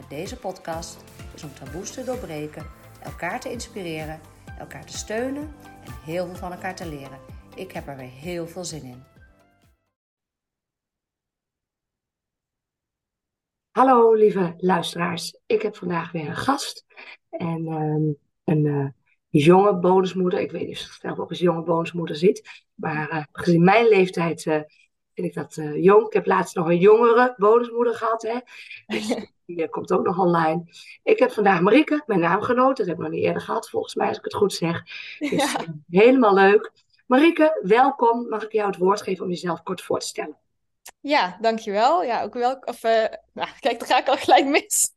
met deze podcast is om taboes te doorbreken, elkaar te inspireren, elkaar te steunen en heel veel van elkaar te leren. Ik heb er weer heel veel zin in. Hallo lieve luisteraars, ik heb vandaag weer een gast en ehm, een uh, jonge bonusmoeder. Ik weet niet of je zelf ook als jonge bonusmoeder zit, maar uh, gezien mijn leeftijd uh, vind ik dat jong. Ik heb laatst nog een jongere bonusmoeder gehad, hè? dus die komt ook nog online. Ik heb vandaag Marieke, mijn naamgenoot, dat heb ik nog niet eerder gehad volgens mij als ik het goed zeg. Dus ja. helemaal leuk. Marieke, welkom. Mag ik jou het woord geven om jezelf kort voor te stellen? Ja, dankjewel. Ja, ook wel. Of, uh, nou, kijk, dan ga ik al gelijk mis.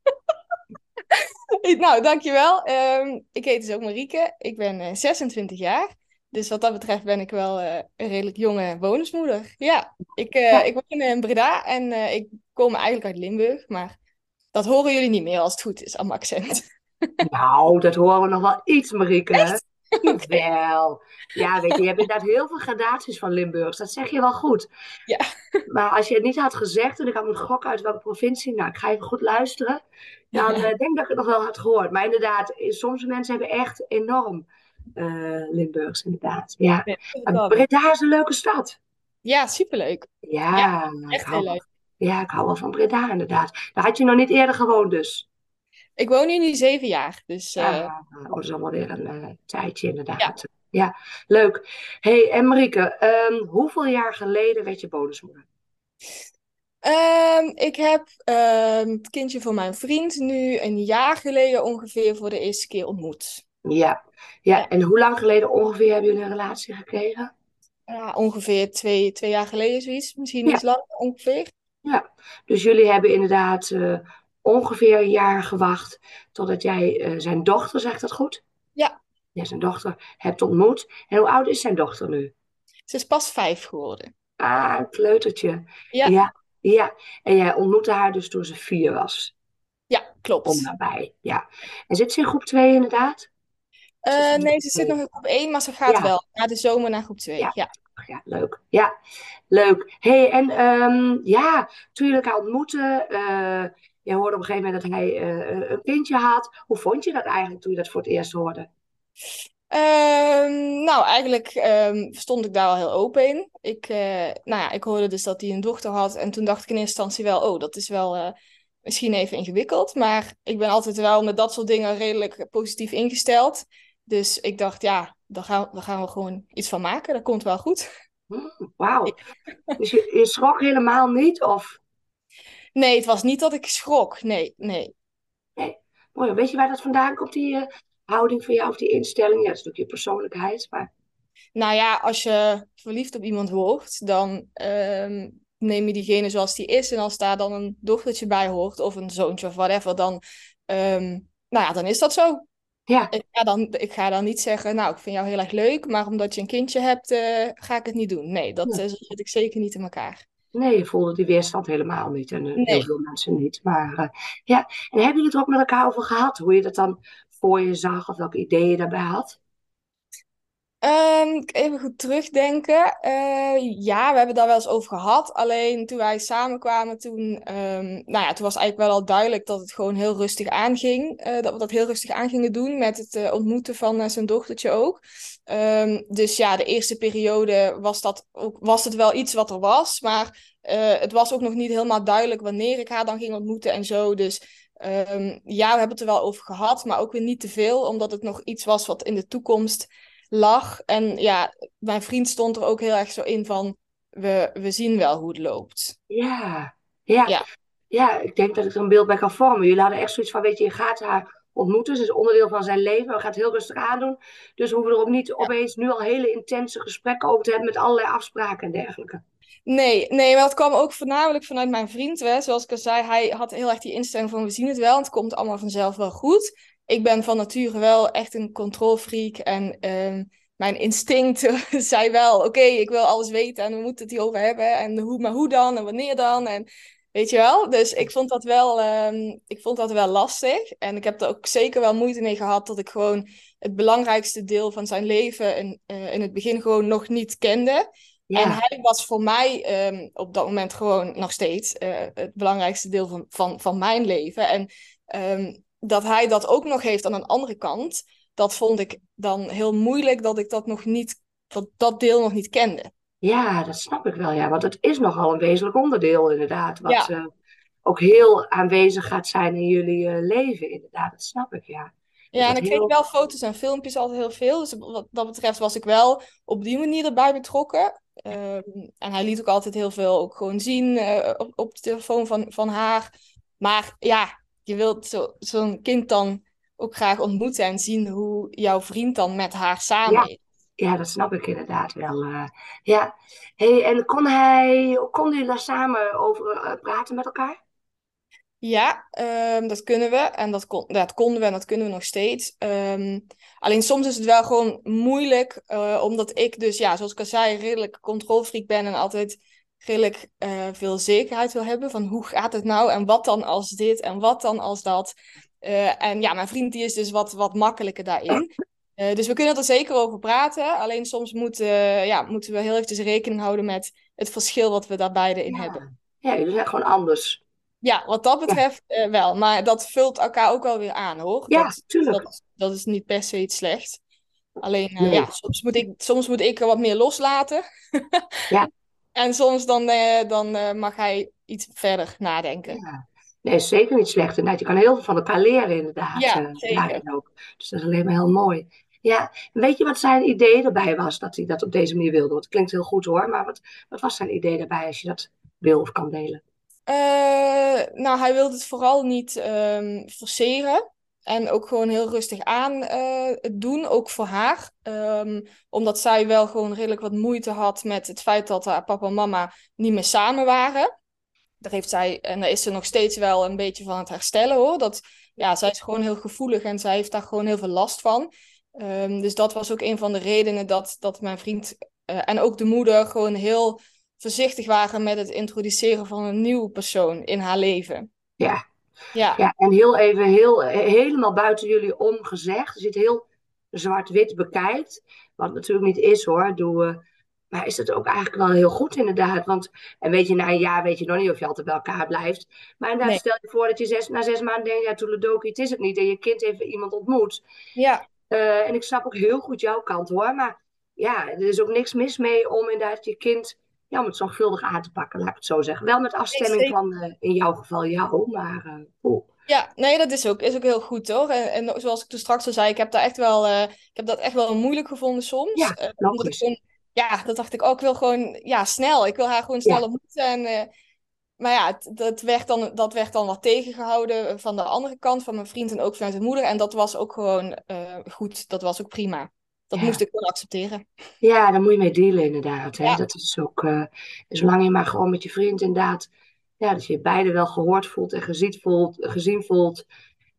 nou, dankjewel. Um, ik heet dus ook Marieke. Ik ben uh, 26 jaar. Dus wat dat betreft ben ik wel uh, een redelijk jonge bonusmoeder. Ja, ik, ja. ik woon in Breda en ik kom eigenlijk uit Limburg. Maar dat horen jullie niet meer als het goed is, aan mijn accent. Nou, dat horen we nog wel iets, Marieke. Echt? Wel. Ja, weet je, je hebt inderdaad heel veel gradaties van Limburgs. Dat zeg je wel goed. Ja. Maar als je het niet had gezegd en ik had me gok uit welke provincie, nou, ik ga even goed luisteren. Dan uh, denk ik dat ik het nog wel had gehoord. Maar inderdaad, soms mensen hebben echt enorm uh, Limburgs, inderdaad. Ja. ja Breda is een leuke stad. Ja, superleuk. Ja, ja echt heel leuk. Ja, ik hou wel van Breda, inderdaad. Daar had je nog niet eerder gewoond, dus. Ik woon hier nu zeven jaar, dus... Uh... Ah, oh, dat is allemaal weer een uh, tijdje inderdaad. Ja. ja, leuk. hey, en Marieke, um, hoeveel jaar geleden werd je bonusmoeder? Um, ik heb um, het kindje van mijn vriend nu een jaar geleden ongeveer voor de eerste keer ontmoet. Ja, ja. ja. en hoe lang geleden ongeveer hebben jullie een relatie gekregen? Ja, ongeveer twee, twee jaar geleden zoiets, misschien iets langer ongeveer. Ja, dus jullie hebben inderdaad... Uh, ongeveer een jaar gewacht totdat jij uh, zijn dochter, zegt dat goed? Ja. Ja, zijn dochter hebt ontmoet. En hoe oud is zijn dochter nu? Ze is pas vijf geworden. Ah, een kleutertje. Ja. ja. Ja, en jij ontmoette haar dus toen ze vier was. Ja, klopt. Om nabij, ja. En zit ze in groep 2 inderdaad? Uh, nee, ze zit nog in groep 1, maar ze gaat ja. wel na de zomer naar groep 2. Ja. ja. Ja, leuk. Ja, leuk. hey, en um, ja, toen jullie elkaar ontmoetten, uh, je hoorde op een gegeven moment dat hij uh, een kindje had. Hoe vond je dat eigenlijk toen je dat voor het eerst hoorde? Um, nou, eigenlijk um, stond ik daar wel heel open in. Ik, uh, nou ja, ik hoorde dus dat hij een dochter had. En toen dacht ik in eerste instantie wel, oh, dat is wel misschien even ingewikkeld. Maar ik ben altijd wel met dat soort dingen redelijk positief ingesteld. Dus ik dacht, ja, daar gaan, gaan we gewoon iets van maken. Dat komt wel goed. Mm, Wauw. dus je, je schrok helemaal niet? Of... Nee, het was niet dat ik schrok. Nee, nee. Nee. Mooi. Weet je waar dat vandaan komt, die uh, houding van jou of die instelling? Ja, dat is natuurlijk je persoonlijkheid, maar... Nou ja, als je verliefd op iemand wordt, dan um, neem je diegene zoals die is. En als daar dan een dochtertje bij hoort, of een zoontje of whatever, dan, um, nou ja, dan is dat zo. Ja. Ik ga, dan, ik ga dan niet zeggen, nou, ik vind jou heel erg leuk, maar omdat je een kindje hebt, uh, ga ik het niet doen. Nee, dat ja. uh, zit ik zeker niet in elkaar. Nee, je voelde die weerstand helemaal niet. En nee. heel veel mensen niet. Maar uh, ja, en hebben jullie het er ook met elkaar over gehad? Hoe je dat dan voor je zag of welke ideeën je daarbij had? Um, even goed terugdenken. Uh, ja, we hebben daar wel eens over gehad. Alleen toen wij samenkwamen, toen, um, nou ja, toen was eigenlijk wel al duidelijk dat het gewoon heel rustig aanging. Uh, dat we dat heel rustig aan gingen doen met het uh, ontmoeten van zijn dochtertje ook. Dus ja, de eerste periode was, dat ook, was het wel iets wat er was. Maar het was ook nog niet helemaal duidelijk wanneer ik haar dan ging ontmoeten en zo. Dus ja, we hebben het er wel over gehad, maar ook weer niet te veel. Omdat het nog iets was wat in de toekomst lag. En ja, mijn vriend stond er ook heel erg zo in van, we, we zien wel hoe het loopt. Ja, ja. ja. Ja, ik denk dat ik er een beeld bij kan vormen. Jullie hadden echt zoiets van, weet je, je gaat haar ontmoeten. Ze is onderdeel van zijn leven. We gaan het heel rustig aandoen. Dus we hoeven er ook niet opeens nu al hele intense gesprekken over te hebben met allerlei afspraken en dergelijke. Nee, nee, maar dat kwam ook voornamelijk vanuit mijn vriend. Hè. Zoals ik al zei, hij had heel erg die instelling van we zien het wel. Het komt allemaal vanzelf wel goed. Ik ben van nature wel echt een controlfreak. En ehm, mijn instincten zei wel, oké, ik wil alles weten en we moeten het hierover hebben. En hoe, maar hoe dan en wanneer dan? En weet je wel? Dus ik vond dat wel, ehm, ik vond dat wel lastig. En ik heb er ook zeker wel moeite mee gehad dat ik gewoon het belangrijkste deel van zijn leven in, uh, in het begin gewoon nog niet kende. En hij was voor mij ehm, op dat moment gewoon nog steeds uh, het belangrijkste deel van, van, van mijn leven. En um, dat hij dat ook nog heeft aan een andere kant, dat vond ik dan heel moeilijk dat ik dat nog niet, dat, dat deel nog niet kende. Ja, dat snap ik wel, ja. Want het is nogal een wezenlijk onderdeel, inderdaad. Wat ja. uh, ook heel aanwezig gaat zijn in jullie uh, leven, inderdaad. Dat snap ik, ja. Ja, en ik kreeg wel foto's en filmpjes altijd heel veel. Dus wat dat betreft was ik wel op die manier erbij betrokken. Um, en hij liet ook altijd heel veel ook gewoon zien uh, op, op de telefoon van, van haar. Maar ja, je wilt zo'n zo kind dan ook graag ontmoeten en zien hoe jouw vriend dan met haar samen ja. is. Ja, dat snap ik inderdaad wel. Uh, ja. Hey, en kon hij, konden jullie daar samen over uh, praten met elkaar? Ja, um, dat kunnen we. En dat, kon, dat konden we en dat kunnen we nog steeds. Um, alleen soms is het wel gewoon moeilijk, uh, omdat ik dus, ja, zoals ik al zei, redelijk controlfreak ben en altijd redelijk uh, veel zekerheid wil hebben van hoe gaat het nou en wat dan als dit en wat dan als dat. Uh, en ja, mijn vriend die is dus wat, wat makkelijker daarin. dus we kunnen er zeker over praten. Alleen soms moet, ja, moeten we heel eventjes rekening houden met het verschil wat we daar beide in ja. hebben. Ja, jullie zijn gewoon anders. Ja, wat dat betreft ja. wel. Maar dat vult elkaar ook wel weer aan, hoor. Ja, dat, tuurlijk. Dat, dat, is niet per se iets slechts. Alleen, nee. ja, soms moet, ik, soms moet ik er wat meer loslaten. ja. En soms dan, uh, dan mag hij iets verder nadenken. Ja. Nee, zeker niet slecht. Inderdaad, je kan heel veel van elkaar leren, inderdaad. Ja, zeker. Ook. Dus dat is alleen maar heel mooi. Ja, weet je wat zijn idee erbij was dat hij dat op deze manier wilde? Want het klinkt heel goed hoor, maar wat, wat was zijn idee daarbij als je dat wil of kan delen? Uh, nou, hij wilde het vooral niet um, forceren. En ook gewoon heel rustig aan uh, doen, ook voor haar. Um, omdat zij wel gewoon redelijk wat moeite had met het feit dat haar papa en mama niet meer samen waren. Daar heeft zij, en daar is ze nog steeds wel een beetje van het herstellen hoor. Dat, ja, zij is gewoon heel gevoelig en zij heeft daar gewoon heel veel last van. Um, dus dat was ook een van de redenen dat, dat mijn vriend uh, en ook de moeder gewoon heel voorzichtig waren met het introduceren van een nieuwe persoon in haar leven. Ja. Ja. ja en heel even, heel, helemaal buiten jullie omgezegd. Als je het heel zwart-wit bekijkt, wat natuurlijk niet is hoor, doe, uh, maar is het ook eigenlijk wel heel goed inderdaad. Want, en weet je, na een jaar weet je nog niet of je altijd bij elkaar blijft. Maar inderdaad, nee. stel je voor dat je zes, na zes maanden denkt, ja, toeledoki, het is het niet. En je kind heeft iemand ontmoet. Ja. Uh, en ik snap ook heel goed jouw kant hoor, maar ja, er is ook niks mis mee om inderdaad je kind ja, om het zorgvuldig aan te pakken, laat ik het zo zeggen. Wel met afstemming van uh, in jouw geval jou, maar uh. Ja, nee, dat is ook, is ook heel goed hoor. En, en zoals ik toen straks al zei, ik heb, daar echt wel, uh, ik heb dat echt wel moeilijk gevonden soms. Ja, omdat ik gewoon, ja, dat dacht ik ook, ik wil gewoon ja, snel. Ik wil haar gewoon snel Ja. ontmoeten. En, maar ja, dat, werd dan, dat werd dan wat tegengehouden van de andere kant, van mijn vriend en ook vanuit de moeder. En dat was ook gewoon goed, dat was ook prima. Dat Ja. moest ik gewoon accepteren. Ja, daar moet je mee dealen inderdaad. Hè? Ja. Dat is ook, uh, zolang je maar gewoon met je vriend inderdaad, ja, dat je beide wel gehoord voelt en gezien voelt, gezien voelt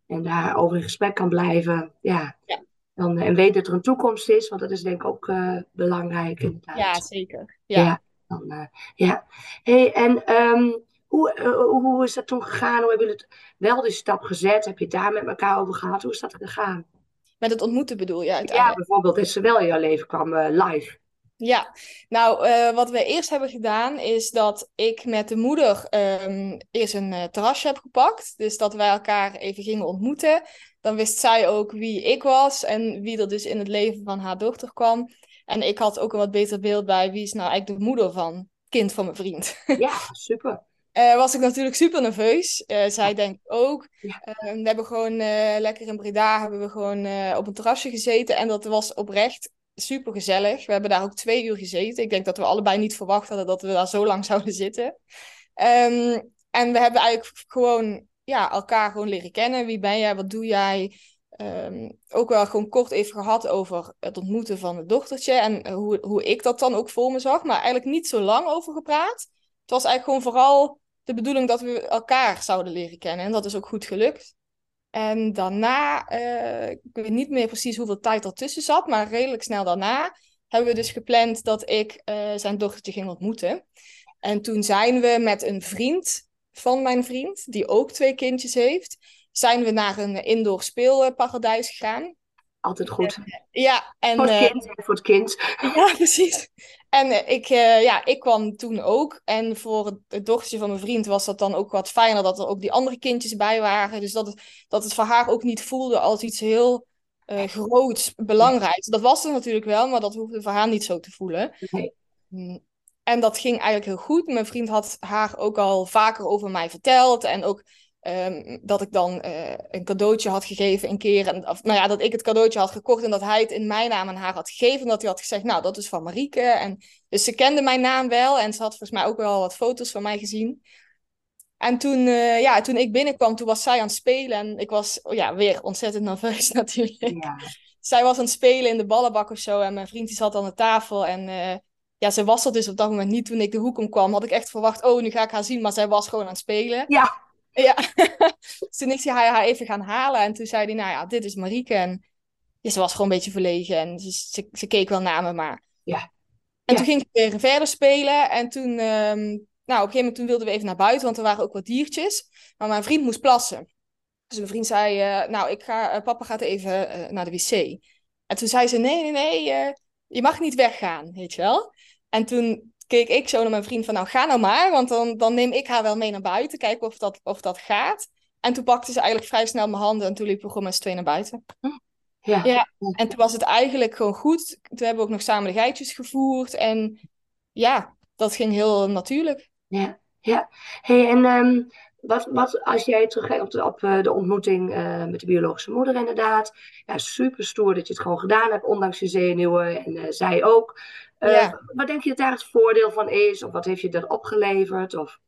en daarover in gesprek kan blijven. Ja. Ja. Dan, en weet dat er een toekomst is, want dat is denk ik ook uh, belangrijk inderdaad. Ja, zeker. Ja. Ja, dan, uh, ja. Hey, en um, hoe, hoe is dat toen gegaan? Hoe hebben jullie het wel die stap gezet? Heb je het daar met elkaar over gehad? Hoe is dat gegaan? Met het ontmoeten bedoel je Ja, uiteindelijk? bijvoorbeeld dat ze wel in jouw leven kwam uh, live. Ja, nou, uh, wat we eerst hebben gedaan is dat ik met de moeder um, eerst een uh, terrasje heb gepakt. Dus dat wij elkaar even gingen ontmoeten. Dan wist zij ook wie ik was en wie er dus in het leven van haar dochter kwam. En ik had ook een wat beter beeld bij wie is nou eigenlijk de moeder van kind van mijn vriend. Ja, super. Uh, was ik natuurlijk super nerveus. Uh, zij denkt ook. Ja. Uh, we hebben gewoon lekker in Breda hebben we gewoon op een terrasje gezeten. En dat was oprecht super gezellig. We hebben daar ook twee uur gezeten. Ik denk dat we allebei niet verwacht hadden dat we daar zo lang zouden zitten. Um, en we hebben eigenlijk gewoon ja, elkaar gewoon leren kennen. Wie ben jij? Wat doe jij? ehm, ook wel gewoon kort even gehad over het ontmoeten van het dochtertje en hoe, hoe ik dat dan ook voor me zag, maar eigenlijk niet zo lang over gepraat. Het was eigenlijk gewoon vooral de bedoeling dat we elkaar zouden leren kennen en dat is ook goed gelukt. En daarna, uh, ik weet niet meer precies hoeveel tijd ertussen zat, maar redelijk snel daarna hebben we dus gepland dat ik uh, zijn dochtertje ging ontmoeten. En toen zijn we met een vriend van mijn vriend, die ook twee kindjes heeft, zijn we naar een indoor speelparadijs gegaan. Altijd goed. ja, en, voor het kind, voor het kind. Ja, precies. En ik, uh, ja, ik kwam toen ook. En voor het, dochtertje van mijn vriend was dat dan ook wat fijner dat er ook die andere kindjes bij waren. Dus dat het, dat het voor haar ook niet voelde als iets heel uh, groots, belangrijks. Dat was er natuurlijk wel, maar dat hoefde voor haar niet zo te voelen. Nee. Mm. En dat ging eigenlijk heel goed. Mijn vriend had haar ook al vaker over mij verteld. En ook um, dat ik dan uh, een cadeautje had gegeven een keer. En, of, nou ja, dat ik het cadeautje had gekocht en dat hij het in mijn naam aan haar had gegeven. En dat hij had gezegd, nou, dat is van Marieke. En, dus ze kende mijn naam wel. En ze had volgens mij ook wel wat foto's van mij gezien. En toen, uh, ja, toen ik binnenkwam, toen was zij aan het spelen. En ik was oh ja, weer ontzettend nerveus natuurlijk. Ja. zij was aan het spelen in de ballenbak of zo. En mijn vriend die zat aan de tafel. En uh, ja, ze was er dus op dat moment niet toen ik de hoek om kwam. Had ik echt verwacht, oh, nu ga ik haar zien. Maar zij was gewoon aan het spelen. Ja. Ja. dus toen hij haar even gaan halen. En toen zei hij, nou ja, dit is Marieke. En ja, ze was gewoon een beetje verlegen. En ze, ze, ze keek wel naar me, maar... Ja. En Ja. toen ging ik weer verder spelen. En toen, ehm, nou, op een gegeven moment toen wilden we even naar buiten, want er waren ook wat diertjes. Maar mijn vriend moest plassen. Dus mijn vriend zei, eh, nou, ik ga, eh, papa gaat even eh, naar de wc. En toen zei ze, nee, nee, nee, je mag niet weggaan, weet je wel. En toen keek ik zo naar mijn vriend van, nou, ga nou maar, want dan, dan neem ik haar wel mee naar buiten, kijken of dat, of dat gaat. En toen pakte ze eigenlijk vrij snel mijn handen en toen liepen we gewoon met z'n tweeën naar buiten. Ja. Ja. En toen was het eigenlijk gewoon goed. Toen hebben we ook nog samen de geitjes gevoerd. En ja, dat ging heel natuurlijk. Ja, ja. Hey, en ehm, wat, wat als jij terugkijkt op de, op eh, de ontmoeting eh, met de biologische moeder inderdaad. Ja, super stoer dat je het gewoon gedaan hebt, ondanks je zenuwen. En eh, zij ook. Ja. Wat denk je dat daar het voordeel van is? Of wat heeft je dat opgeleverd? Of...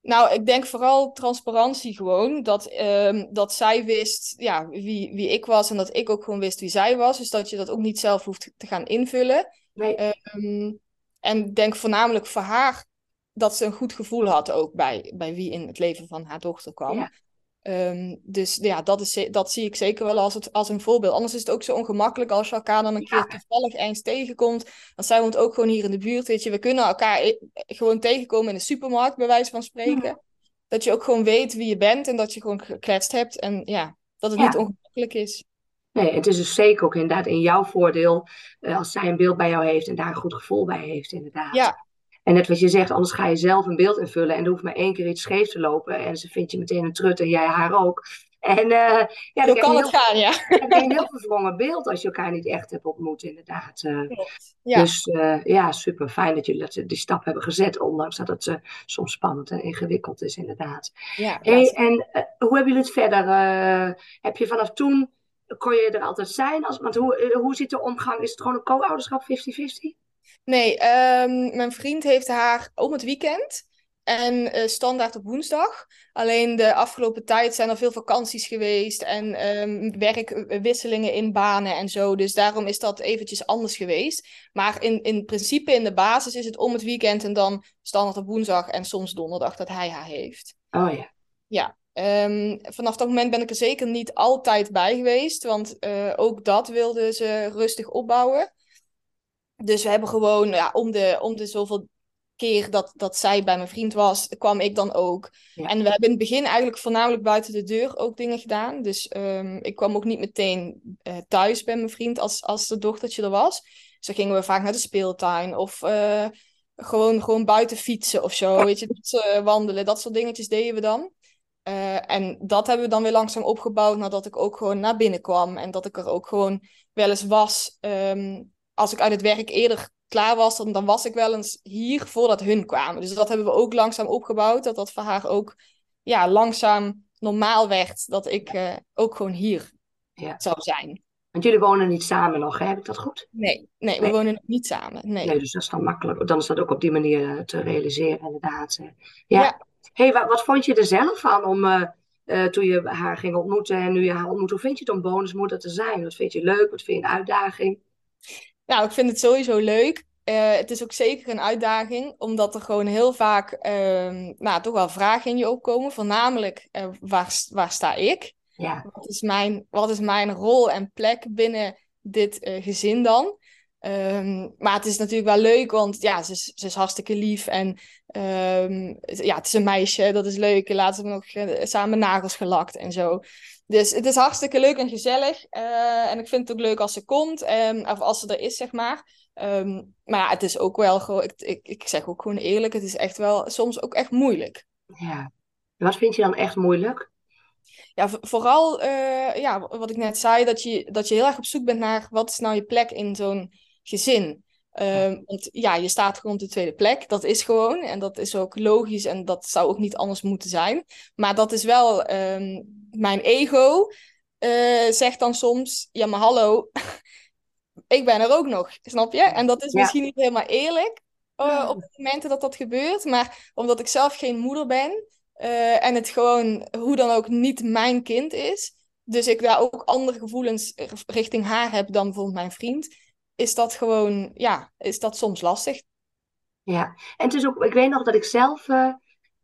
Nou, ik denk vooral transparantie gewoon. Dat, ehm, dat zij wist ja, wie, wie ik was en dat ik ook gewoon wist wie zij was. Dus dat je dat ook niet zelf hoeft te gaan invullen. Nee, Ehm, en ik denk voornamelijk voor haar dat ze een goed gevoel had ook bij, bij wie in het leven van haar dochter kwam. Ja. Ehm, dus ja, dat, is, dat zie ik zeker wel als, het, als een voorbeeld. Anders is het ook zo ongemakkelijk als je elkaar dan een Ja. keer toevallig eens tegenkomt. Want zij woont ook gewoon hier in de buurt, weet je. We kunnen elkaar e- gewoon tegenkomen in de supermarkt, bij wijze van spreken. Dat je ook gewoon weet wie je bent en dat je gewoon gekletst hebt. En ja, dat het Ja. niet ongemakkelijk is. nee, het is dus zeker ook inderdaad in jouw voordeel. eh, als zij een beeld bij jou heeft en daar een goed gevoel bij heeft, inderdaad. Ja, En net wat je zegt, anders ga je zelf een beeld invullen en er hoeft maar één keer iets scheef te lopen. En ze vindt je meteen een trut en jij haar ook. En eh ja, zo krijg kan het heel, gaan, ja. dan je een heel verwrongen beeld als je elkaar niet echt hebt ontmoet, inderdaad. Eh. Ja. Dus eh, ja, super fijn dat jullie dat, die stap hebben gezet, ondanks dat het soms spannend en ingewikkeld is, inderdaad. Ja, Hey, en hoe hebben jullie het verder? heb je vanaf toen, kon je er altijd zijn? Als, want hoe, hoe zit de omgang? Is het gewoon een co-ouderschap 50-50? Nee, ehm, mijn vriend heeft haar om het weekend en eh, standaard op woensdag. Alleen de afgelopen tijd zijn er veel vakanties geweest en ehm, werkwisselingen in banen en zo. Dus daarom is dat eventjes anders geweest. Maar in, in principe, in de basis, is het om het weekend en dan standaard op woensdag en soms donderdag dat hij haar heeft. Oh ja. Ja, ehm, vanaf dat moment ben ik er zeker niet altijd bij geweest, want eh, ook dat wilde ze rustig opbouwen. Dus we hebben gewoon, ja, om de, om de zoveel keer dat, dat zij bij mijn vriend was, kwam ik dan ook. Ja. En we hebben in het begin eigenlijk voornamelijk buiten de deur ook dingen gedaan. Dus ehm, ik kwam ook niet meteen eh, thuis bij mijn vriend als, als de dochtertje er was. Dus dan gingen we vaak naar de speeltuin of eh, gewoon, gewoon buiten fietsen of zo. Weet je, dat soort, wandelen, dat soort dingetjes deden we dan. Eh, en dat hebben we dan weer langzaam opgebouwd nadat ik ook gewoon naar binnen kwam. En dat ik er ook gewoon wel eens was. ehm, als ik uit het werk eerder klaar was, dan, dan was ik wel eens hier voordat hun kwamen. Dus dat hebben we ook langzaam opgebouwd. Dat dat voor haar ook ja, langzaam normaal werd. Dat ik eh, ook gewoon hier Ja. zou zijn. Want jullie wonen niet samen nog, hè? Heb ik dat goed? Nee, nee, we Nee. wonen nog niet samen. Nee. Nee, dus dat is dan makkelijk. Dan is dat ook op die manier eh, te realiseren, inderdaad. Ja. Ja. Hey, wat, wat vond je er zelf van om eh, uh, toen je haar ging ontmoeten en nu je haar ontmoet. Hoe vind je het om bonusmoeder te zijn? Wat vind je leuk? Wat vind je een uitdaging? Nou, ik vind het sowieso leuk. Uh, het is ook zeker een uitdaging, omdat er gewoon heel vaak uh, nou, toch wel vragen in je opkomen. Voornamelijk, uh, waar, waar sta ik? Ja. Wat, is mijn, wat is mijn rol en plek binnen dit gezin dan? Um, maar het is natuurlijk wel leuk, want ja, ze is, ze is hartstikke lief. En um, ja, het is een meisje, dat is leuk. Laatst hebben we nog samen nagels gelakt en zo. Dus het is hartstikke leuk en gezellig. Uh, en ik vind het ook leuk als ze komt, um, of als ze er is, zeg maar. Um, maar ja, het is ook wel gewoon, ik, ik, ik zeg ook gewoon eerlijk, het is echt wel soms ook echt moeilijk. Ja. Wat vind je dan echt moeilijk? Ja, vooral, uh, ja, wat ik net zei, dat je, dat je heel erg op zoek bent naar wat is nou je plek in zo'n gezin. Um, want ja, je staat gewoon op de tweede plek. Dat is gewoon. En dat is ook logisch. En dat zou ook niet anders moeten zijn. Maar dat is wel um, mijn ego. Uh, zegt dan soms: Ja, maar hallo. ik ben er ook nog. Snap je? En dat is ja. misschien niet helemaal eerlijk. Uh, op de momenten dat dat gebeurt. Maar omdat ik zelf geen moeder ben. Uh, en het gewoon hoe dan ook niet mijn kind is. Dus ik daar ook andere gevoelens richting haar heb dan bijvoorbeeld mijn vriend is dat gewoon, ja, is dat soms lastig. Ja, en het is ook, ik weet nog dat ik zelf uh,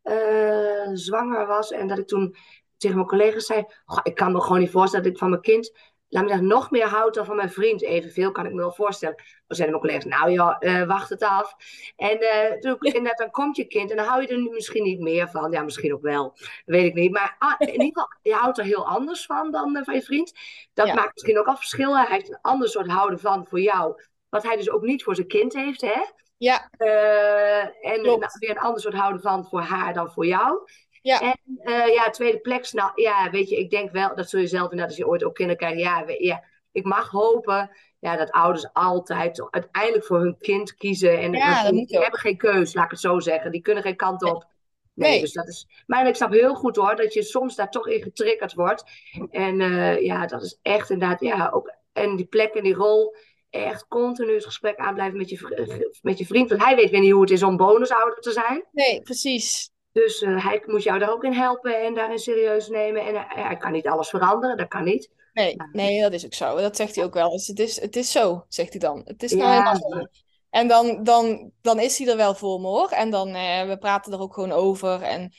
uh, zwanger was en dat ik toen tegen mijn collega's zei, ik kan me gewoon niet voorstellen dat ik van mijn kind laat me zeggen, nog meer houdt dan van mijn vriend. Evenveel kan ik me wel voorstellen. Dan zeiden mijn collega's, nou ja, uh, wacht het af. En uh, toen, inderdaad, dan komt je kind en dan hou je er nu misschien niet meer van. Ja, misschien ook wel, weet ik niet. Maar ah, in ieder geval, je houdt er heel anders van dan uh, van je vriend. Dat ja. maakt misschien ook al verschil. Hij heeft een ander soort houden van voor jou. Wat hij dus ook niet voor zijn kind heeft, hè? Ja. en nou, weer een ander soort houden van voor haar dan voor jou. Ja. En uh, ja, tweede plek, nou ja, weet je, ik denk wel, dat zul je zelf inderdaad als je ooit ook kinderen krijgt, ja, ja, ik mag hopen ja, dat ouders altijd uiteindelijk voor hun kind kiezen. En ja, dat die hebben geen keus, laat ik het zo zeggen. Die kunnen geen kant op. Nee, nee. dus dat is. Maar ik snap heel goed hoor, dat je soms daar toch in getriggerd wordt. En uh, ja, dat is echt inderdaad, ja, ook. En die plek en die rol, echt continu het gesprek aanblijven met je, met je vriend. Want hij weet weer niet hoe het is om bonusouder te zijn. Nee, precies. Dus uh, hij moet jou daar ook in helpen en daarin serieus nemen. En uh, hij kan niet alles veranderen, dat kan niet. Nee, nee, dat is ook zo. Dat zegt hij ook wel. Dus het is, het is zo, zegt hij dan. Het is nou helemaal zo. En dan, dan, dan is hij er wel voor me hoor. En dan, uh, we praten er ook gewoon over. En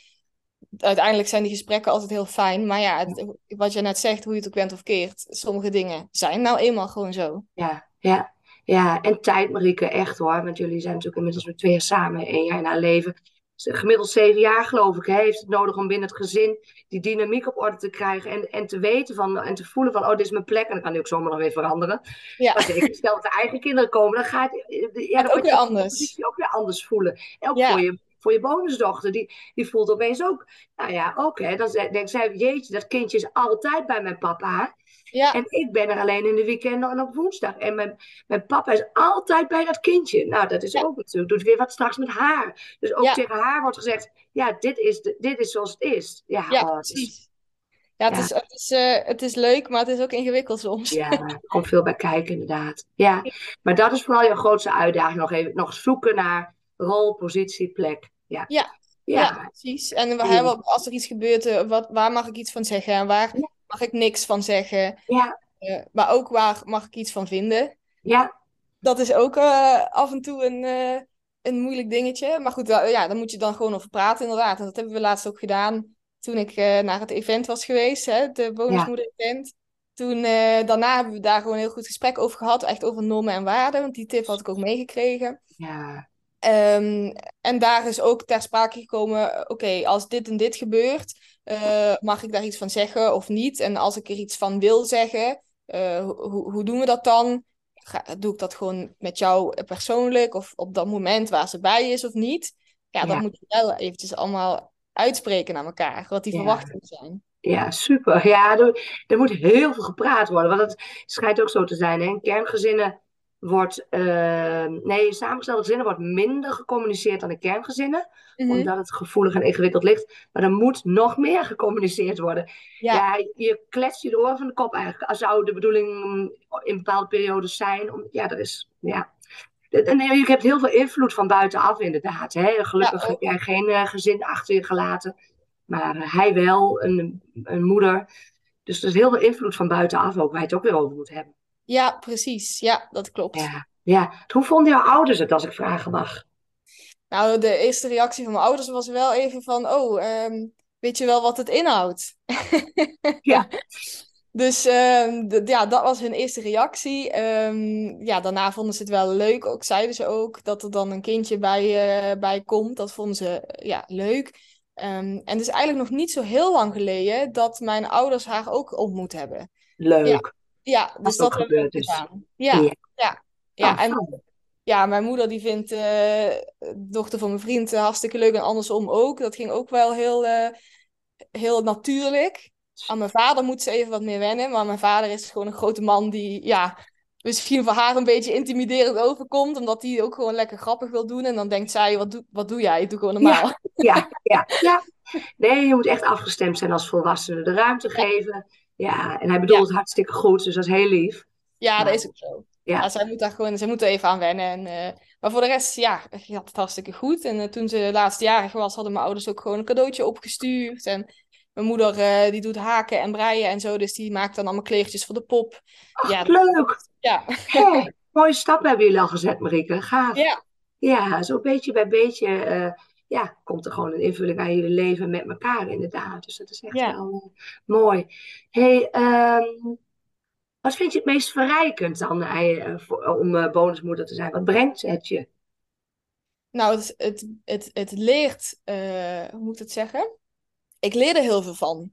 uiteindelijk zijn die gesprekken altijd heel fijn. Maar ja, het, wat je net zegt, hoe je het ook bent of keert. Sommige dingen zijn nou eenmaal gewoon zo. Ja, ja. Ja, en tijd Marieke, echt hoor. Want jullie zijn natuurlijk inmiddels met twee jaar samen. één jaar in haar leven gemiddeld zeven jaar, geloof ik, hè, heeft het nodig om binnen het gezin die dynamiek op orde te krijgen. En, en te weten van, en te voelen van, oh, dit is mijn plek. En dan kan die ook zomaar nog weer veranderen. Ja. Maar zeker, stel dat de eigen kinderen komen, dan gaat ja, dan ook weer anders. Je ook weer anders voelen. En ook ja. voor je voor je bonusdochter, die, die voelt opeens ook, nou ja, ook hè, dan denkt zij, jeetje, dat kindje is altijd bij mijn papa. Ja. En ik ben er alleen in de weekenden en op woensdag. En mijn, mijn papa is altijd bij dat kindje. Nou, dat is ja. ook natuurlijk. Doet weer wat straks met haar. Dus ook ja. tegen haar wordt gezegd: ja, dit is, de, dit is zoals het is. Ja, ja oh, precies. Ja, het, Is, het, is, uh, het is leuk, maar het is ook ingewikkeld soms. Ja, er komt veel bij kijken, inderdaad. Ja, maar dat is vooral je grootste uitdaging. Nog even nog zoeken naar rol, positie, plek. Ja. Ja. Ja. ja precies. En als er iets gebeurt, wat, waar mag ik iets van zeggen en waar mag ik niks van zeggen? Ja. Uh, maar ook waar mag ik iets van vinden? Ja. Dat is ook uh, af en toe een, uh, een moeilijk dingetje. Maar goed, ja, daar moet je dan gewoon over praten, inderdaad. En dat hebben we laatst ook gedaan toen ik naar het event was geweest, hè, de bonusmoeder-event. Toen, daarna hebben we daar gewoon een heel goed gesprek over gehad, echt over normen en waarden, want die tip had ik ook meegekregen. Ja. Um, en daar is ook ter sprake gekomen, oké, okay, als dit en dit gebeurt, uh, mag ik daar iets van zeggen of niet? En als ik er iets van wil zeggen, uh, ho hoe doen we dat dan? Ga, doe ik dat gewoon met jou persoonlijk of op dat moment waar ze bij is of niet? Ja, ja. dan moet je wel eventjes allemaal uitspreken naar elkaar, wat die ja. verwachtingen zijn. Ja, super. Ja, er, er, moet heel veel gepraat worden, want het schijnt ook zo te zijn. Hè? In kerngezinnen wordt, uh, nee, samengestelde gezinnen wordt minder gecommuniceerd dan in kerngezinnen. Mm -hmm. Omdat het gevoelig en ingewikkeld ligt. Maar er moet nog meer gecommuniceerd worden. Ja, ja je kletst je de oren van de kop eigenlijk. Als zou de bedoeling in bepaalde periodes zijn. Om, ja, dat is, ja. En je hebt heel veel invloed van buitenaf inderdaad. Hè? Gelukkig ja, heb jij geen uh, gezin achter je gelaten. Maar uh, hij wel, een, een moeder. Dus er is heel veel invloed van buitenaf ook, waar je het ook weer over moet hebben. Ja, precies. Ja, dat klopt. Ja, ja. Hoe vonden jouw ouders het, als ik vragen mag? Nou, de eerste reactie van mijn ouders was wel even van, oh, um, weet je wel wat het inhoudt? Ja. Dus uh, ja, dat was hun eerste reactie. Um, ja, daarna vonden ze het wel leuk. Ook zeiden ze ook dat er dan een kindje bij, uh, bij komt. Dat vonden ze ja, leuk. Um, en het is eigenlijk nog niet zo heel lang geleden dat mijn ouders haar ook ontmoet hebben. Leuk. Ja, ja dus dat, dat hebben we dus. gedaan. Ja, ja. ja. ja. Oh, en ja, mijn moeder die vindt uh, de dochter van mijn vriend hartstikke leuk en andersom ook. Dat ging ook wel heel, uh, heel natuurlijk. Aan mijn vader moet ze even wat meer wennen, maar mijn vader is gewoon een grote man die, ja, misschien voor haar een beetje intimiderend overkomt, omdat hij ook gewoon lekker grappig wil doen. En dan denkt zij, wat, doe, wat doe jij? Doe gewoon normaal. Ja, ja, ja, ja. Nee, je moet echt afgestemd zijn als volwassene. De ruimte geven. Ja, en hij bedoelt het hartstikke goed, dus dat is heel lief. Ja, dat is ook zo. Ja. ja, zij moet daar gewoon, zij moet er even aan wennen. En, uh, maar voor de rest, ja, gaat het hartstikke goed. En uh, toen ze laatstejarig was, hadden mijn ouders ook gewoon een cadeautje opgestuurd. En mijn moeder, uh, die doet haken en breien en zo. Dus die maakt dan allemaal kleertjes voor de pop. Ach, ja, leuk! Ja. Hey, mooie stap hebben jullie al gezet, Marieke. Gaaf. Ja. Ja, zo beetje bij beetje ja, komt er gewoon een invulling aan jullie leven met elkaar inderdaad. Dus dat is echt Ja. wel mooi. hey, um, wat vind je het meest verrijkend dan uh, voor, om bonusmoeder te zijn? Wat brengt het je? Nou, het, het, het, het leert, uh, hoe moet ik het zeggen? Ik leer er heel veel van.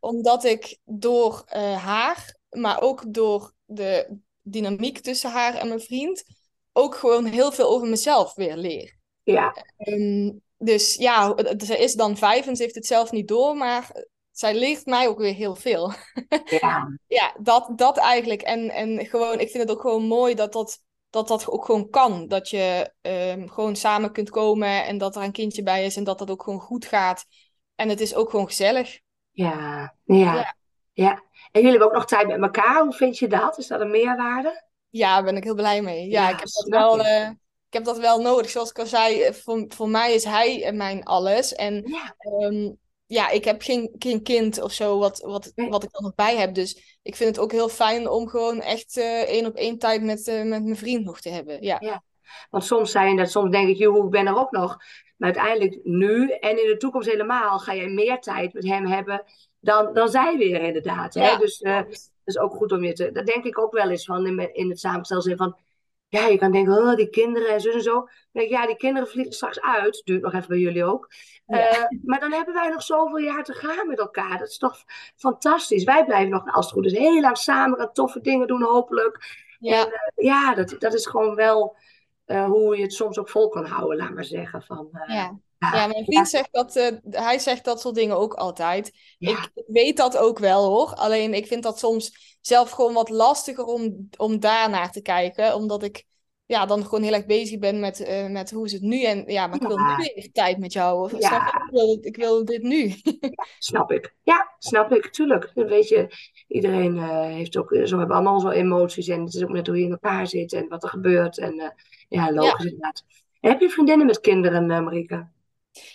Omdat ik door haar, maar ook door de dynamiek tussen haar en mijn vriend, ook gewoon heel veel over mezelf weer leer. Ja. Um, dus ja, ze is dan vijf en ze heeft het zelf niet door, maar zij leert mij ook weer heel veel. Ja, ja dat, dat eigenlijk. En, en gewoon, ik vind het ook gewoon mooi dat dat, dat, dat ook gewoon kan. Dat je um, gewoon samen kunt komen en dat er een kindje bij is en dat dat ook gewoon goed gaat. En het is ook gewoon gezellig. Ja, ja, ja. ja. En jullie hebben ook nog tijd met elkaar. Hoe vind je dat? Is dat een meerwaarde? Ja, daar ben ik heel blij mee. Ja, Ja, ik heb dat wel... eh, ik heb dat wel nodig. Zoals ik al zei, voor, voor mij is hij mijn alles. En Ja, Ehm, ja, ik heb geen, geen kind of zo wat, wat, wat ik er nog bij heb. Dus ik vind het ook heel fijn om gewoon echt eh, één op één tijd met, eh, met mijn vriend nog te hebben. Ja, want soms zijn dat, soms denk ik, joh, ik ben er ook nog. Maar uiteindelijk nu en in de toekomst helemaal ga je meer tijd met hem hebben dan, dan zij weer inderdaad. Hè? Ja. Dus eh, dat is ook goed om je te... Dat denk ik ook wel eens van in, in het samenstel zin van... Ja, je kan denken, oh, die kinderen en zo en zo. Dan ja, die kinderen vliegen straks uit. Duurt nog even bij jullie ook. Ja. Eh, maar dan hebben wij nog zoveel jaar te gaan met elkaar. Dat is toch fantastisch. Wij blijven nog, als het goed is, heel lang samen gaan toffe dingen doen, hopelijk. ja, Ja, dat, dat is gewoon wel eh, hoe je het soms ook vol kan houden, laat maar zeggen. Van, eh, ja. Ja, mijn vriend zegt dat, eh, hij zegt dat soort dingen ook altijd. ja, Ik weet dat ook wel hoor. Alleen ik vind dat soms zelf gewoon wat lastiger om, om daarnaar te kijken. Omdat ik ja, dan gewoon heel erg bezig ben met, eh, met hoe is het nu. En ja, maar ik wil Ja. nu even tijd met jou. Of, Ja. snap? Ik, wil, ik wil dit nu. snap ik. Ja, snap ik, tuurlijk. Weet je, iedereen eh, heeft ook, zo hebben allemaal zo emoties. En het is ook net hoe je in elkaar zit en wat er gebeurt. En ja, logisch inderdaad. Heb je vriendinnen met kinderen, Marike?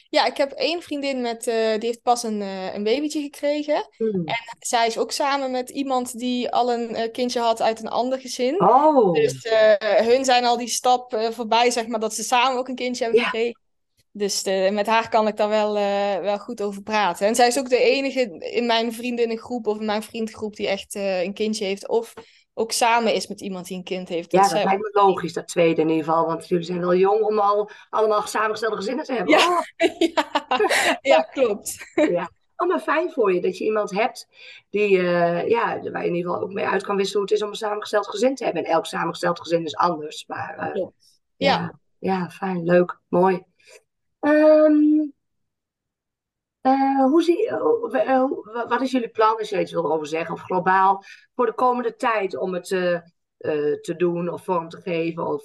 Ja, ik heb één vriendin met, eh, die heeft pas een, eh, een babytje gekregen. Hmm. Zij is ook samen met iemand die al een eh, kindje had uit een ander gezin. Oh, Dus hun zijn al die stap voorbij, zeg maar, dat ze samen ook een kindje hebben Ja. gekregen. Dus met haar kan ik daar wel, wel goed over praten. En zij is ook de enige in mijn vriendinnengroep of in mijn vriendgroep die echt een kindje heeft. Of ook samen is met iemand die een kind heeft. ja, dat zij- lijkt me logisch, dat tweede in ieder geval. Want jullie zijn wel jong om al allemaal samengestelde gezinnen te hebben. Ja. Oh, ja, ja, klopt. Oh, maar fijn voor je dat je iemand hebt die, eh, ja, waar je in ieder geval ook mee uit kan wisselen hoe het is om een samengesteld gezin te hebben. En elk samengesteld gezin is anders. Maar eh, ja. ja, fijn, leuk, mooi. Ehm, eh, hoe eh, eh, wat is jullie plan, als je iets wil over zeggen, of globaal, voor de komende tijd om het te doen of vorm te geven? Of...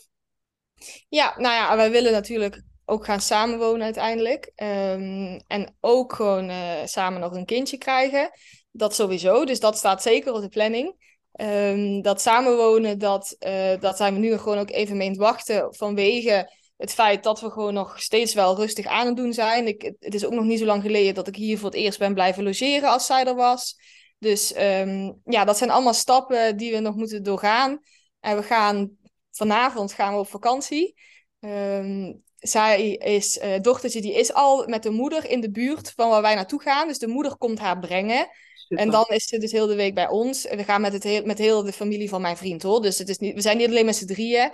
Ja, nou ja, wij willen natuurlijk ook gaan samenwonen uiteindelijk. Ehm, en ook gewoon samen nog een kindje krijgen. Dat sowieso, dus dat staat zeker op de planning. Ehm, dat samenwonen, dat, dat zijn we nu gewoon ook even mee aan het wachten vanwege het feit dat we gewoon nog steeds wel rustig aan het doen zijn. Ik, het is ook nog niet zo lang geleden dat ik hier voor het eerst ben blijven logeren als zij er was. Dus ehm, ja, dat zijn allemaal stappen die we nog moeten doorgaan. En we gaan vanavond gaan we op vakantie. Ehm, zij is, uh, dochtertje, die is al met de moeder in de buurt van waar wij naartoe gaan. Dus de moeder komt haar brengen. En dan is ze dus heel de week bij ons. We gaan met, het heel, met heel de familie van mijn vriend hoor. Dus het is niet, we zijn niet alleen met z'n drieën.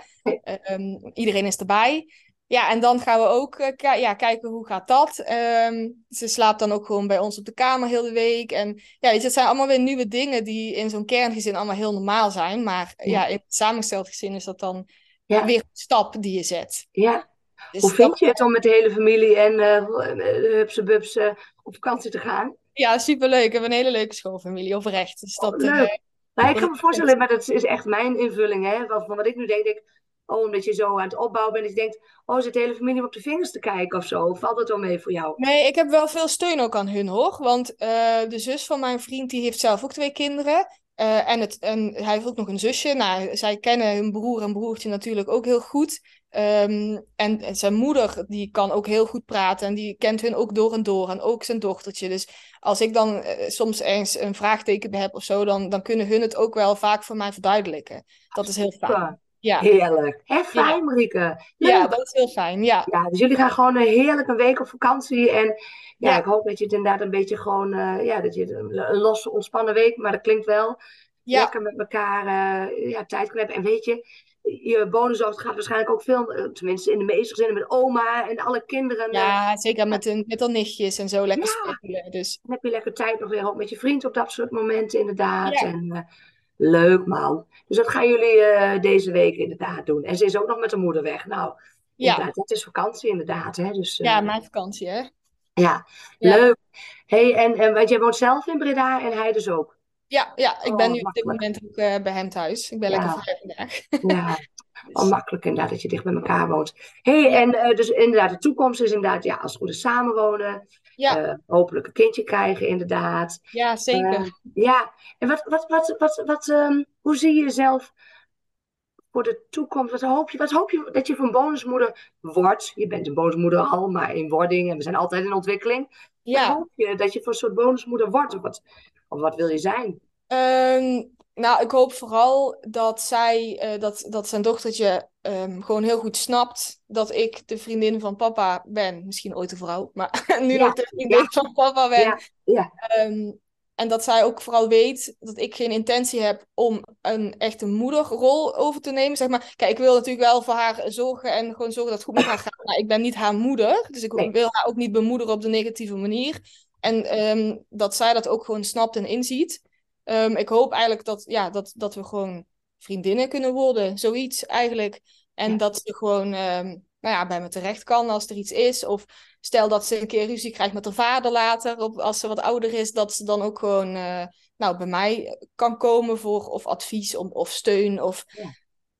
Um, iedereen is erbij. Ja, en dan gaan we ook uh, ja, kijken hoe gaat dat. Um, ze slaapt dan ook gewoon bij ons op de kamer heel de week. En ja, weet je, het zijn allemaal weer nieuwe dingen die in zo'n kerngezin allemaal heel normaal zijn. Maar ja, ja in het samengesteld gezin is dat dan ja. weer een stap die je zet. Ja. Dus hoe vind je het om met de hele familie en uh, hupse uh, op vakantie te gaan? Ja, superleuk. We hebben een hele leuke schoolfamilie, oprecht. Dus dat, oh, leuk. nou, ik kan me voorstellen, maar dat is echt mijn invulling. Hè? Van wat ik nu denk, denk oh, omdat je zo aan het opbouwen bent. Dat je denkt, oh, zit de hele familie op de vingers te kijken of zo? Valt dat wel mee voor jou? Nee, ik heb wel veel steun ook aan hun, hoor. Want uh, de zus van mijn vriend, die heeft zelf ook twee kinderen. Uh, en, het, en hij heeft ook nog een zusje. Nou, zij kennen hun broer en broertje natuurlijk ook heel goed. Um, en, zijn moeder, die kan ook heel goed praten. En die kent hun ook door en door. En ook zijn dochtertje. Dus als ik dan uh, soms eens een vraagteken heb of zo, dan, dan kunnen hun het ook wel vaak voor mij verduidelijken. Dat is heel fijn. Ja. Heerlijk. Hè, fijn, ja. Marieke. Ja, dat is heel fijn, ja. ja. Dus jullie gaan gewoon een heerlijke week op vakantie. En ja, ja. ik hoop dat je het inderdaad een beetje gewoon... Uh, ja, dat je een losse, ontspannen week, maar dat klinkt wel... Ja. Lekker met elkaar uh, ja, tijd kunnen hebben. En weet je, je bonushoofd gaat waarschijnlijk ook veel, tenminste in de meeste gezinnen, met oma en alle kinderen. Ja, zeker met, een, met al nichtjes en zo lekker ja. spelen. Dus. Dan heb je lekker tijd nog weer ook met je vriend op dat soort momenten inderdaad. Ja. En, uh, leuk man. Dus dat gaan jullie uh, deze week inderdaad doen. En ze is ook nog met de moeder weg. Nou, ja. dat is vakantie inderdaad. Hè? Dus, ja, mijn vakantie hè. Ja, leuk. Hey, en, en want jij woont zelf in Breda en hij dus ook? Ja, ja ik ben oh, nu op dit moment ook uh, bij hem thuis. Ik ben ja. lekker vrij vandaag. Ja, dus. oh, makkelijk inderdaad dat je dicht bij elkaar woont. hey, en uh, dus inderdaad, de toekomst is inderdaad, ja, als het goed is samenwonen. Ja. Uh, hopelijk een kindje krijgen, inderdaad. Ja, zeker. ja, en wat, wat, wat, wat, wat um, hoe zie je jezelf voor de toekomst? Wat hoop je, wat hoop je dat je van bonusmoeder wordt? Je bent een bonusmoeder al, maar in wording en we zijn altijd in ontwikkeling. Ja. Wat hoop je dat je voor een soort bonusmoeder wordt? Of wat, of wat wil je zijn? Um, nou, ik hoop vooral dat zij, uh, dat, dat zijn dochtertje um, gewoon heel goed snapt dat ik de vriendin van papa ben. Misschien ooit de vrouw, maar nu ja. nog de vriendin ja. van papa ben. Ja. ja. Um, en dat zij ook vooral weet dat ik geen intentie heb om een echte moederrol over te nemen. Zeg maar, kijk, ik wil natuurlijk wel voor haar zorgen en gewoon zorgen dat het goed met haar gaat. Maar ik ben niet haar moeder. Dus ik nee. wil haar ook niet bemoederen op de negatieve manier. En um, dat zij dat ook gewoon snapt en inziet. Um, ik hoop eigenlijk dat, ja, dat, dat we gewoon vriendinnen kunnen worden. Zoiets eigenlijk. En ja. dat ze gewoon um, nou ja, bij me terecht kan als er iets is. Of stel dat ze een keer ruzie krijgt met haar vader later, op, als ze wat ouder is, dat ze dan ook gewoon uh, nou, bij mij kan komen voor of advies of, of steun. Of ja.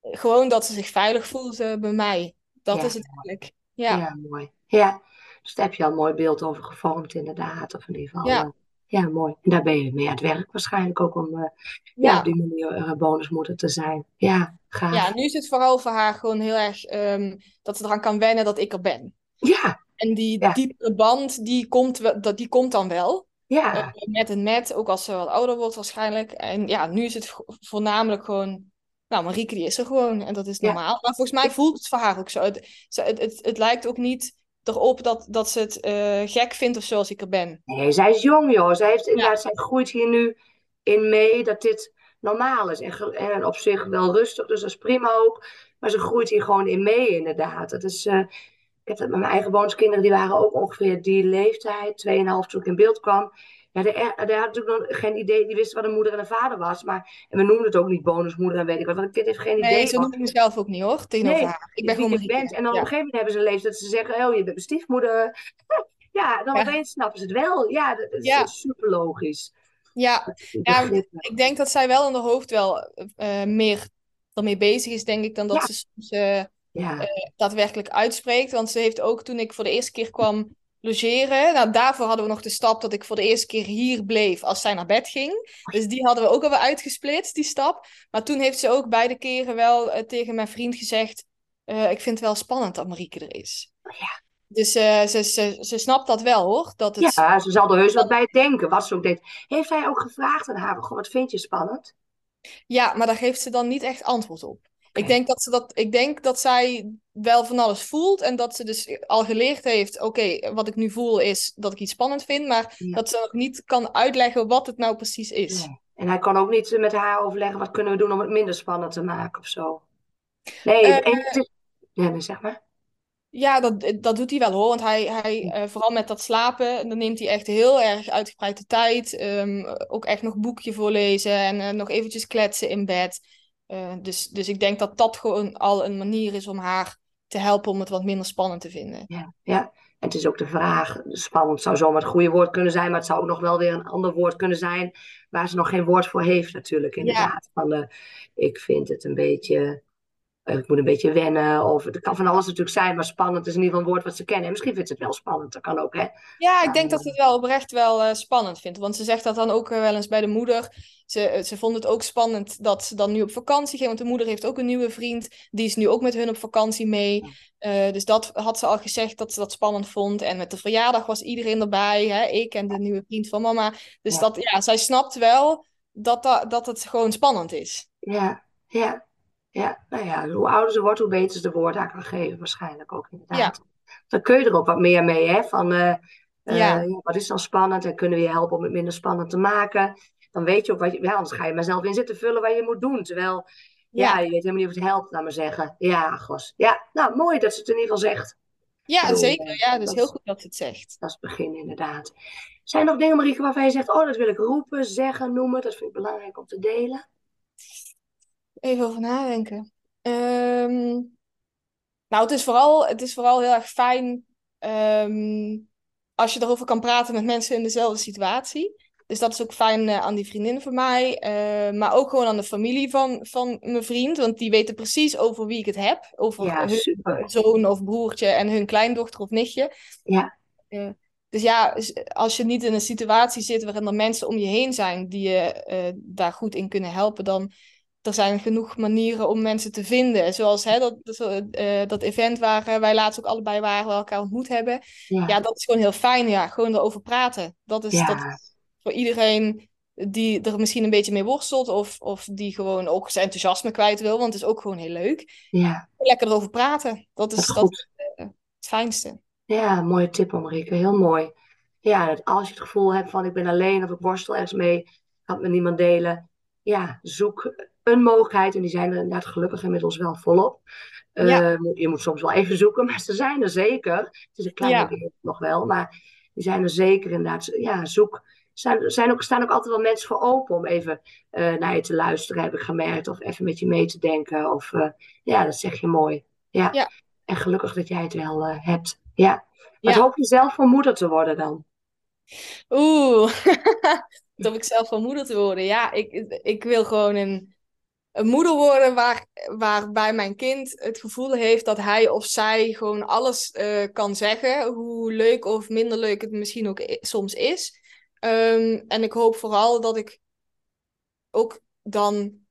gewoon dat ze zich veilig voelt uh, bij mij. Dat is het eigenlijk. Ja. ja, mooi. Ja, dus daar heb je al een mooi beeld over gevormd, inderdaad. Of in ieder geval. Ja. Mooi. En daar ben je mee aan het werk waarschijnlijk ook om uh, ja. ja. op die manier uh, bonusmoeder te zijn. Ja, gaaf. Ja, nu is het vooral voor haar gewoon heel erg um, dat ze eraan kan wennen dat ik er ben. Ja. En die ja. diepere band, die komt, dat, die komt dan wel. Ja. Uh, met en met, ook als ze wat ouder wordt waarschijnlijk. En ja, nu is het voornamelijk gewoon... Nou, Marieke die is er gewoon en dat is normaal. Ja. Maar volgens mij voelt het voor haar ook zo. Het, het, het, het lijkt ook niet erop dat, dat ze het uh, gek vindt of zo als ik er ben. Nee, zij is jong joh. Zij, heeft, inderdaad, ja. zij groeit hier nu in mee dat dit normaal is. En, en op zich wel rustig, dus dat is prima ook. Maar ze groeit hier gewoon in mee inderdaad. Dat is, uh, ik heb dat met mijn eigen boonskinderen, die waren ook ongeveer die leeftijd, 2,5 toen ik in beeld kwam. Ja, die, had natuurlijk nog geen idee, die wisten wat een moeder en een vader was. Maar, en we noemden het ook niet bonusmoeder en weet ik wat, want een kind heeft geen idee. Nee, ze noemen mezelf ook niet hoor, tegenover nee. Ik ben gewoon bent. En dan ja. op een gegeven moment hebben ze een leeftijd dat ze zeggen, oh je bent mijn stiefmoeder. ja, dan ja. opeens snappen ze het wel. Ja, dat, dat ja. is super logisch. Ja, ja ik denk dat zij wel in haar hoofd wel uh, meer ermee bezig is, denk ik, dan dat ze soms uh, uh, daadwerkelijk uitspreekt. Want ze heeft ook, toen ik voor de eerste keer kwam logeren. Nou, daarvoor hadden we nog de stap dat ik voor de eerste keer hier bleef als zij naar bed ging. Dus die hadden we ook alweer uitgesplitst, die stap. Maar toen heeft ze ook beide keren wel uh, tegen mijn vriend gezegd... eh, ik vind het wel spannend dat Marieke er is. Ja. Dus eh, ze, ze, ze snapt dat wel hoor. Dat het... Ja, ze zal er heus wat bij denken, wat ze ook deed. Heeft hij ook gevraagd aan haar, wat vind je spannend? ja, maar daar geeft ze dan niet echt antwoord op. Ik, denk dat ze dat, ik denk dat zij wel van alles voelt en dat ze dus al geleerd heeft: oké, wat ik nu voel is dat ik iets spannend vind, maar Ja. dat ze nog niet kan uitleggen wat het nou precies is. Nee. En hij kan ook niet met haar overleggen, wat kunnen we doen om het minder spannend te maken of zo. Nee, en het is- ja, nee, zeg maar. Ja, dat, dat doet hij wel hoor. Want hij, hij eh, vooral met dat slapen, dan neemt hij echt heel erg uitgebreid de tijd. Ehm, ook echt nog boekje voorlezen en eh, nog eventjes kletsen in bed. Eh, dus, dus ik denk dat dat gewoon al een manier is om haar te helpen om het wat minder spannend te vinden. Ja, ja. En het is ook de vraag, spannend zou zomaar het goede woord kunnen zijn, maar het zou ook nog wel weer een ander woord kunnen zijn, waar ze nog geen woord voor heeft natuurlijk, inderdaad. Van, eh, ik vind het een beetje, ik moet een beetje wennen, of het kan van alles natuurlijk zijn, maar spannend is in ieder geval een woord wat ze kennen. En misschien vindt ze het wel spannend, dat kan ook, hè. Ja, ik denk dat ze het wel oprecht wel eh, spannend vindt. Want ze zegt dat dan ook eh, wel eens bij de moeder. Ze, eh, ze vond het ook spannend dat ze dan nu op vakantie ging. Want de moeder heeft ook een nieuwe vriend. Die is nu ook met hun op vakantie mee. Dus dat had ze al gezegd dat ze dat spannend vond. En met de verjaardag was iedereen erbij. Hè? Ik en de nieuwe vriend van mama. Dus Ja. dat, ja, zij snapt wel dat, dat, dat het gewoon spannend is. Ja, ja, ja. Nou ja, hoe ouder ze wordt, hoe beter ze de woorden kan geven, waarschijnlijk ook inderdaad. Dan kun je er ook wat meer mee, hè? Van, eh, eh, Ja. ja, wat is dan spannend en kunnen we je helpen om het minder spannend te maken? Dan weet je ook wat je, ja, anders ga je maar zelf in zitten vullen wat je moet doen. Terwijl, ja, Ja. je weet helemaal niet of het helpt, laat maar zeggen. Ja, gos. Ja, nou, mooi dat ze het in ieder geval zegt. Ja, bedoel, zeker. Ja, dus dat heel is- goed dat ze het zegt. Dat is het begin, inderdaad. Zijn er nog dingen, Marieke, waarvan je zegt, oh, dat wil ik roepen, zeggen, noemen? Dat vind ik belangrijk om te delen. Even over nadenken. Ehm, nou, het is vooral, het is vooral heel erg fijn ehm, als je erover kan praten met mensen in dezelfde situatie. Dus dat is ook fijn eh, aan die vriendin van mij. eh, maar ook gewoon aan de familie van, van mijn vriend. Want die weten precies over wie ik het heb. Over Ja, hun super. zoon of broertje en hun kleindochter of nichtje. Ja. Eh, dus ja, als je niet in een situatie zit waarin er mensen om je heen zijn die je daar goed in kunnen helpen, dan er zijn genoeg manieren om mensen te vinden. Zoals hè, dat, dat, eh, dat event waar eh, wij laatst ook allebei waren, waar we elkaar ontmoet hebben. Ja, Ja, dat is gewoon heel fijn. Ja, gewoon erover praten. Dat is, dat is voor iedereen die er misschien een beetje mee worstelt of, of die gewoon ook zijn enthousiasme kwijt wil, want het is ook gewoon heel leuk. ja, Lekker erover praten. Dat is, dat is eh, het fijnste. Ja, mooie tip, Marieke. Heel mooi. Ja, dat als je het gevoel hebt van ik ben alleen of ik worstel ergens mee, kan het met niemand delen. Ja, zoek een mogelijkheid. En die zijn er inderdaad gelukkig inmiddels wel volop. Eh, Ja. je moet soms wel even zoeken, maar ze zijn er zeker. Het is een kleine Ja. wereld nog wel, maar die zijn er zeker inderdaad. Ja, zoek. Er zijn, zijn ook, staan ook altijd wel mensen voor open om even eh, naar je te luisteren, heb ik gemerkt. Of even met je mee te denken. Of eh, ja, dat zeg je mooi. Ja. Ja. En gelukkig dat jij het wel eh, hebt. Ja. Wat hoop je zelf voor moeder te worden dan? Oeh, dat ik zelf van moeder te worden. Ja, ik, ik wil gewoon een, een moeder worden waar, waarbij mijn kind het gevoel heeft dat hij of zij gewoon alles eh, kan zeggen, hoe leuk of minder leuk het misschien ook soms is. Ehm, en ik hoop vooral dat ik ook dan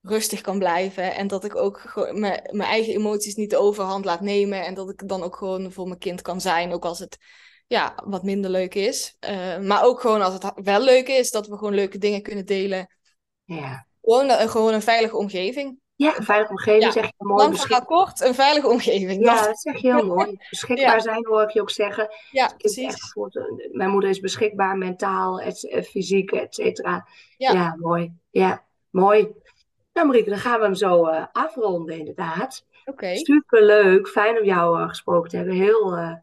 rustig kan blijven en dat ik ook mijn eigen emoties niet de overhand laat nemen en dat ik dan ook gewoon voor mijn kind kan zijn, ook als het ja, wat minder leuk is. Eh, maar ook gewoon als het wel leuk is, dat we gewoon leuke dingen kunnen delen. Ja. Gewoon, een- gewoon een veilige omgeving. Ja, een veilige omgeving Ja. zeg je mooi. Lang beschik- kort, een veilige omgeving. Ja, Dat- zeg je heel mooi. Beschikbaar Ja. zijn hoor ik je ook zeggen. ja, precies. eh, mijn moeder is beschikbaar, mentaal, et, eh, fysiek, et cetera. Ja. Ja, mooi. Ja, mooi. Nou Marieke, dan gaan we hem zo eh, afronden inderdaad. Oké. Superleuk, fijn om jou eh, gesproken te hebben. Heel eh,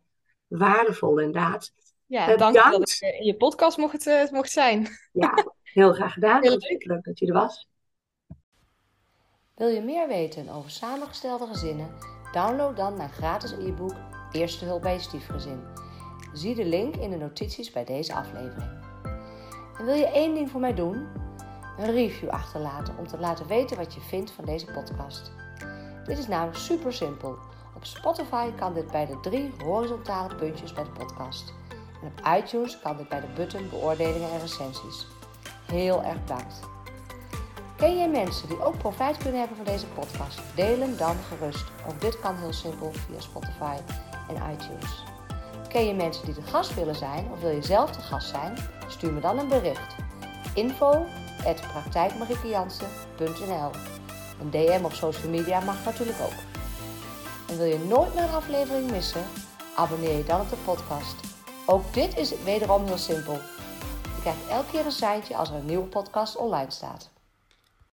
waardevol inderdaad. Ja, Eh, dank je dat ik eh, in je podcast mocht, eh, mocht zijn. Ja, heel graag gedaan. Heel leuk. leuk dat je er was. Wil je meer weten over samengestelde gezinnen? Download dan mijn gratis e-book Eerste hulp bij je stiefgezin. Zie de link in de notities bij deze aflevering. En wil je één ding voor mij doen? Een review achterlaten om te laten weten wat je vindt van deze podcast. Dit is nou super simpel. Op Spotify kan dit bij de drie horizontale puntjes bij de podcast. En op iTunes kan dit bij de button beoordelingen en recensies. Heel erg bedankt. Ken jij mensen die ook profijt kunnen hebben van deze podcast? Deel hem dan gerust. Ook dit kan heel simpel via Spotify en iTunes. Ken je mensen die de gast willen zijn of wil je zelf de gast zijn? Stuur me dan een bericht. Info Een DM op social media mag natuurlijk ook. En wil je nooit meer een aflevering missen? Abonneer je dan op de podcast. Ook dit is wederom heel simpel. Je krijgt elke keer een seintje als er een nieuwe podcast online staat.